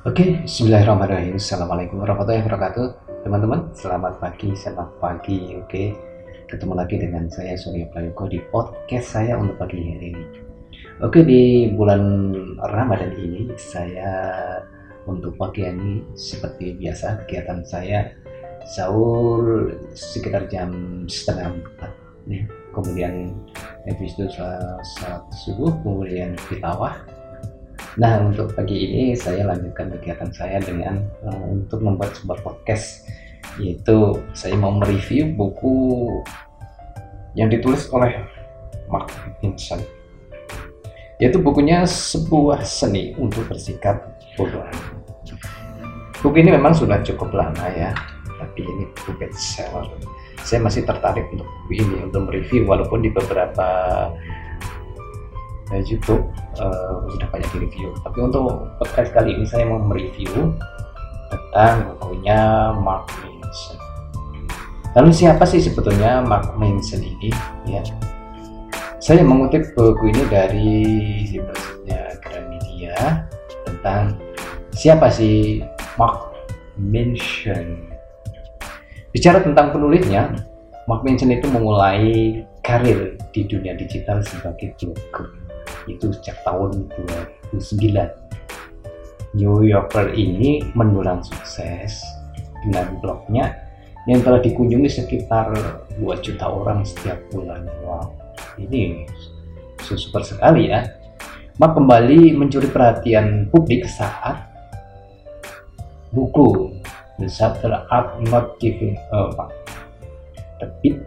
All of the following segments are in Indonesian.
Oke, Bismillahirrahmanirrahim. Assalamualaikum warahmatullahi wabarakatuh. Teman-teman, selamat pagi, selamat pagi. Oke, ketemu lagi dengan saya Surya Prayogo di podcast saya untuk pagi hari ini. Oke, di bulan Ramadan ini saya untuk pagi ini seperti biasa kegiatan saya sahur sekitar jam setengah empat. Ya. Kemudian habis itu saat subuh, kemudian ditawah, Nah, untuk pagi ini saya lanjutkan kegiatan saya dengan uh, untuk membuat sebuah podcast. Yaitu saya mau mereview buku yang ditulis oleh Mark Vincent. Yaitu bukunya sebuah seni untuk bersikap bodoh. Buku ini memang sudah cukup lama ya tapi ini buku bestseller. Saya masih tertarik untuk buku ini untuk mereview walaupun di beberapa uh, YouTube uh, sudah banyak di review. Tapi untuk podcast kali ini saya mau mereview tentang bukunya Mark Manson. Lalu siapa sih sebetulnya Mark Manson ini? Ya, saya mengutip buku ini dari situsnya Gramedia tentang siapa sih Mark Manson. Bicara tentang penulisnya, Mark Manson itu memulai karir di dunia digital sebagai blogger itu sejak tahun 2009. New Yorker ini mendulang sukses dengan blognya yang telah dikunjungi sekitar 2 juta orang setiap bulan. Wow, ini super sekali ya. Mak kembali mencuri perhatian publik saat buku The Subtle Art Not Giving Up terbit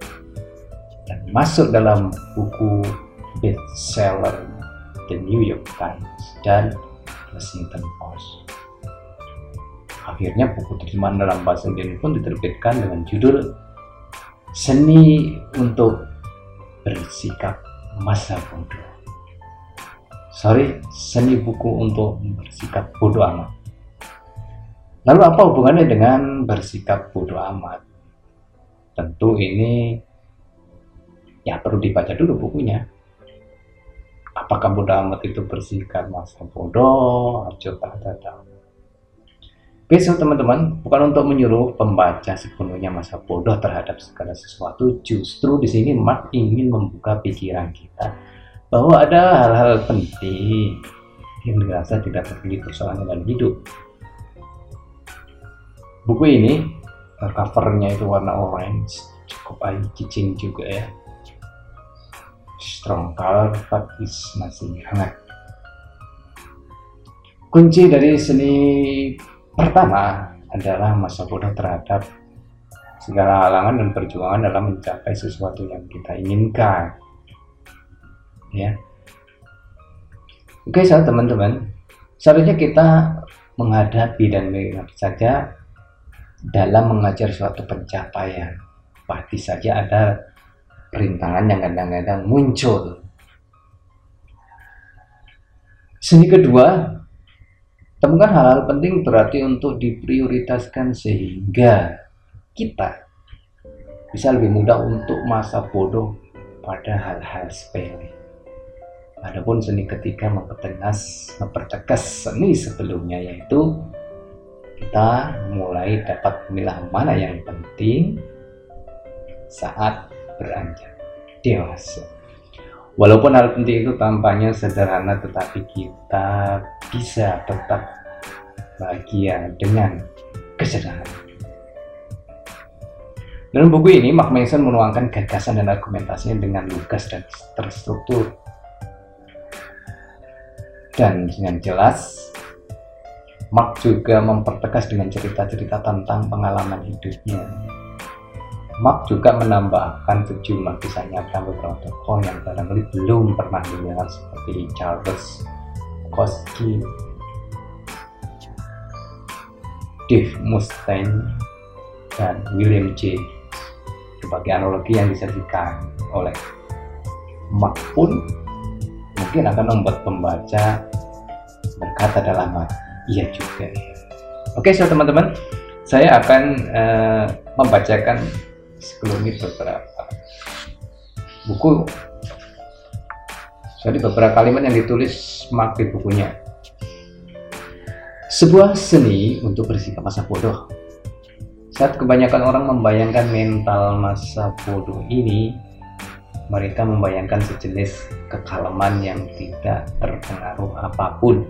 dan masuk dalam buku bestseller The New York Times dan Washington Post. Akhirnya buku terjemahan dalam bahasa Indonesia pun diterbitkan dengan judul Seni untuk Bersikap Masa Bodoh. Sorry, seni buku untuk bersikap bodoh amat. Lalu apa hubungannya dengan bersikap bodoh amat? Tentu ini ya perlu dibaca dulu bukunya apakah bodoh amat itu bersikap masa bodoh tak tahu Besok teman-teman bukan untuk menyuruh pembaca sepenuhnya masa bodoh terhadap segala sesuatu. Justru di sini Mark ingin membuka pikiran kita bahwa ada hal-hal penting yang dirasa tidak terpilih persoalan dalam hidup. Buku ini covernya itu warna orange, cukup eye juga ya strong. Color but is masih hangat. Kunci dari seni pertama adalah masa bodoh terhadap segala halangan dan perjuangan dalam mencapai sesuatu yang kita inginkan. Ya. Oke sahabat teman-teman. Seharusnya kita menghadapi dan menghadapi saja dalam mengajar suatu pencapaian. Pasti saja ada perintangan yang kadang-kadang muncul. Seni kedua, temukan hal-hal penting berarti untuk diprioritaskan sehingga kita bisa lebih mudah untuk masa bodoh pada hal-hal sepele. Adapun seni ketiga mempertegas, mempertegas seni sebelumnya yaitu kita mulai dapat memilah mana yang penting saat beranjak dewasa. Walaupun hal penting itu tampaknya sederhana, tetapi kita bisa tetap bahagia dengan kesederhanaan. Dalam buku ini, Mark Manson menuangkan gagasan dan argumentasinya dengan lugas dan terstruktur. Dan dengan jelas, Mark juga mempertegas dengan cerita-cerita tentang pengalaman hidupnya Mark juga menambahkan sejumlah kisah nyata beberapa tokoh yang barangkali belum pernah dilihat seperti Charles Koski, Dave Mustaine, dan William J. Sebagai analogi yang disajikan oleh Mark pun mungkin akan membuat pembaca berkata dalam hati, iya juga ya. Oke, so teman-teman, saya akan uh, membacakan sebelum ini beberapa buku jadi beberapa kalimat yang ditulis Mark di bukunya Sebuah seni untuk bersikap masa bodoh. Saat kebanyakan orang membayangkan mental masa bodoh ini, mereka membayangkan sejenis kekalaman yang tidak terpengaruh apa pun.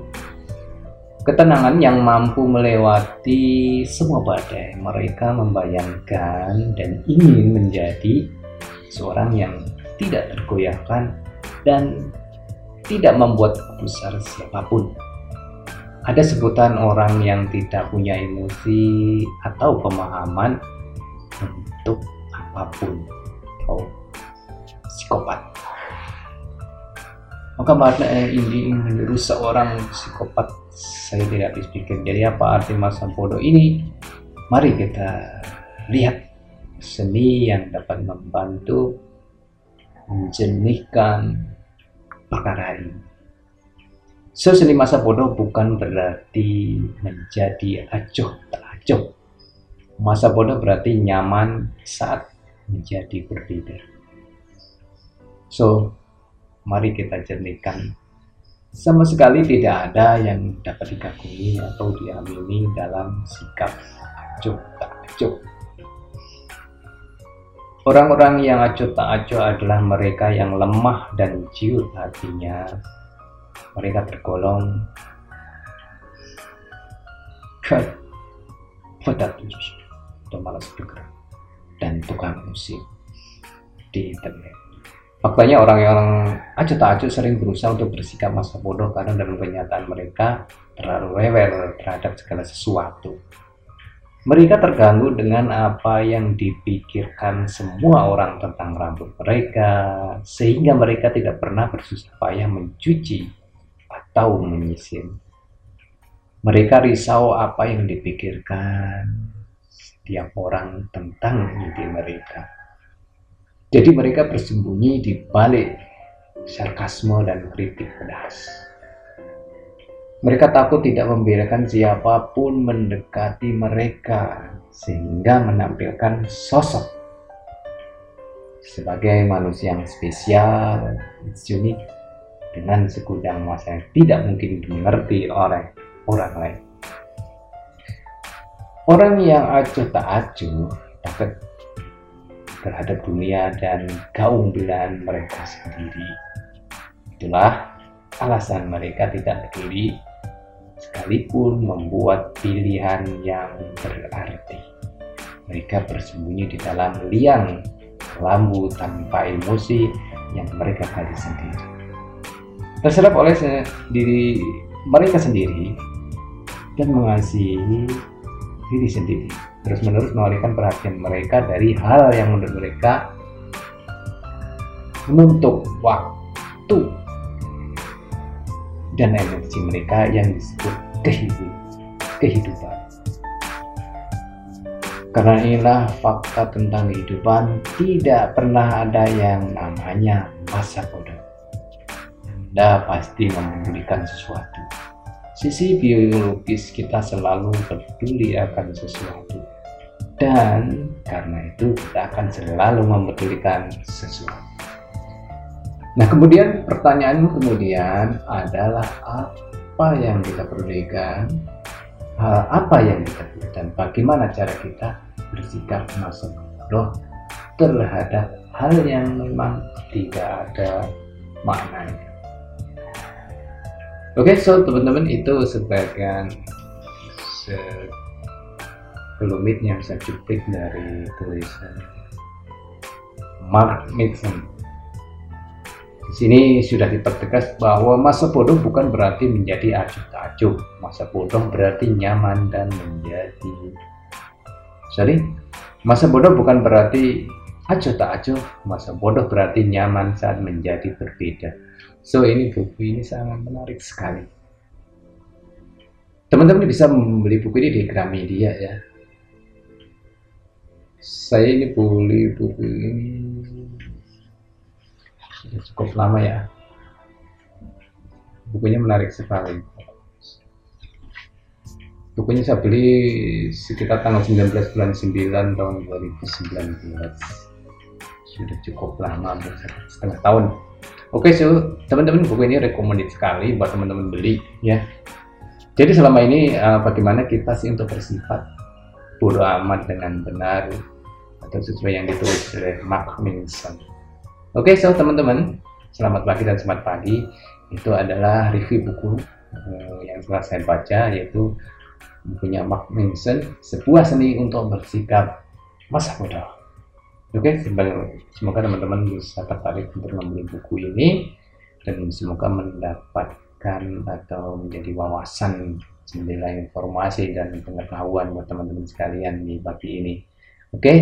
Ketenangan yang mampu melewati semua badai. Mereka membayangkan dan ingin menjadi seorang yang tidak tergoyahkan dan tidak membuat besar siapa pun. Ada sebutan orang yang tidak punya emosi atau pemahaman untuk apa pun atau psikopat. Maka makna ini menurut seorang psikopat saya tidak habis pikir. Jadi apa arti masa bodoh ini? Mari kita lihat seni yang dapat membantu menjernihkan perkara ini. So, seni masa bodoh bukan berarti menjadi acuh tak acuh. Masa bodoh berarti nyaman saat menjadi berbeda. So, mari kita jernihkan. Sama sekali tidak ada yang dapat dikagumi atau diamini dalam sikap acuh tak acuh. Orang-orang yang acuh tak acuh adalah mereka yang lemah dan ciut hatinya. Mereka tergolong pedatus atau malas bergerak dan tukang musik di internet. Faktanya orang-orang acuh tak acuh sering berusaha untuk bersikap masa bodoh karena dalam kenyataan mereka terlalu rewel terhadap segala sesuatu mereka terganggu dengan apa yang dipikirkan semua orang tentang rambut mereka, sehingga mereka tidak pernah bersusah payah mencuci atau menyisir. Mereka risau apa yang dipikirkan setiap orang tentang ide mereka. Jadi mereka bersembunyi di balik sarkasme dan kritik pedas. Mereka takut tidak membiarkan siapa pun mendekati mereka sehingga menampilkan sosok sebagai manusia yang spesial, unik, dengan segudang masa yang tidak mungkin dimengerti oleh orang lain. Orang yang acuh tak acuh takut terhadap dunia dan kaum belahan mereka sendiri. Itulah alasan mereka tidak peduli sekalipun membuat pilihan yang berarti. Mereka bersembunyi di dalam liang lambu tanpa emosi yang mereka kali sendiri. Terserap oleh diri mereka sendiri dan mengasihi diri sendiri. Terus-menerus mengalihkan perhatian mereka dari hal yang menurut mereka menuntut waktu dan energi mereka yang disebut kehidupan. Karena inilah fakta tentang kehidupan, tidak pernah ada yang namanya masa bodoh. Anda pasti memedulikan sesuatu. Sisi biologis kita selalu peduli akan sesuatu. Dan karena itu kita akan selalu memedulikan sesuatu. Nah kemudian pertanyaan kemudian adalah apa yang kita pedulikan, hal apa yang kita pedulikan, bagaimana cara kita bersikap masuk bodoh terhadap hal yang memang tidak ada maknanya. Oke, okay, so teman-teman itu sebagian sekelumit yang saya cuplik dari tulisan Mark Nixon di sini sudah dipertegas bahwa masa bodoh bukan berarti menjadi acuh tak acuh. Masa bodoh berarti nyaman dan menjadi sorry, masa bodoh bukan berarti acuh tak acuh. Masa bodoh berarti nyaman saat menjadi berbeda. So ini buku ini sangat menarik sekali. Teman-teman bisa membeli buku ini di Gramedia ya. Saya ini beli buku ini sudah cukup lama ya. Bukunya menarik sekali. Bukunya saya beli sekitar tanggal 19 bulan 9 tahun 2019 sudah cukup lama setengah tahun. Oke so teman-teman buku ini recommended sekali buat teman-teman beli ya. Jadi selama ini uh, bagaimana kita sih untuk bersifat bodoh amat dengan benar atau sesuai yang ditulis oleh Mark Manson. Oke, okay, so teman-teman, selamat pagi dan selamat pagi. Itu adalah review buku uh, yang telah saya baca yaitu bukunya Mark Manson, sebuah seni untuk bersikap masa bodoh. Oke, okay, semoga teman-teman bisa tertarik untuk membeli buku ini dan semoga mendapat mendapatkan atau menjadi wawasan jendela informasi dan pengetahuan buat teman-teman sekalian di pagi ini. Oke, okay?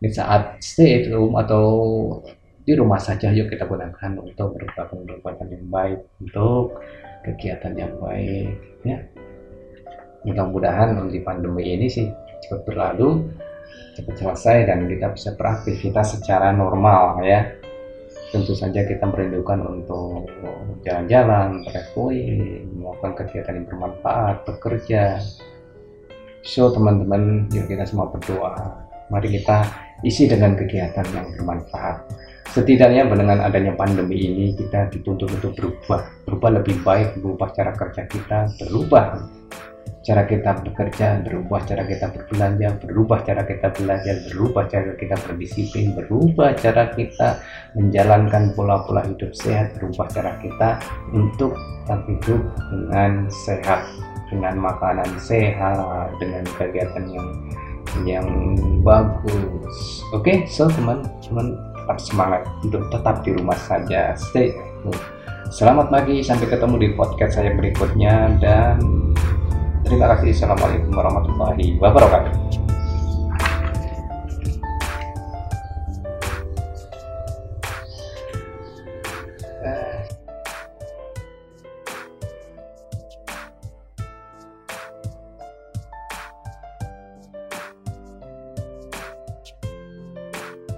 di saat stay at home atau di rumah saja, yuk kita gunakan untuk perbuatan-perbuatan yang baik, untuk kegiatan yang baik, ya. Mudah-mudahan di pandemi ini sih cepat berlalu, cepat selesai dan kita bisa beraktivitas secara normal, ya tentu saja kita merindukan untuk jalan-jalan, traveling, melakukan kegiatan yang bermanfaat, bekerja. So teman-teman, yuk kita semua berdoa. Mari kita isi dengan kegiatan yang bermanfaat. Setidaknya dengan adanya pandemi ini kita dituntut untuk berubah, berubah lebih baik, berubah cara kerja kita, berubah cara kita bekerja berubah cara kita berbelanja berubah cara kita belajar berubah cara kita berdisiplin berubah cara kita menjalankan pola-pola hidup sehat berubah cara kita untuk tetap hidup dengan sehat dengan makanan sehat dengan kegiatan yang yang bagus oke okay, so teman-teman tetap semangat untuk tetap di rumah saja stay Selamat pagi, sampai ketemu di podcast saya berikutnya dan Terima kasih. Assalamualaikum warahmatullahi wabarakatuh.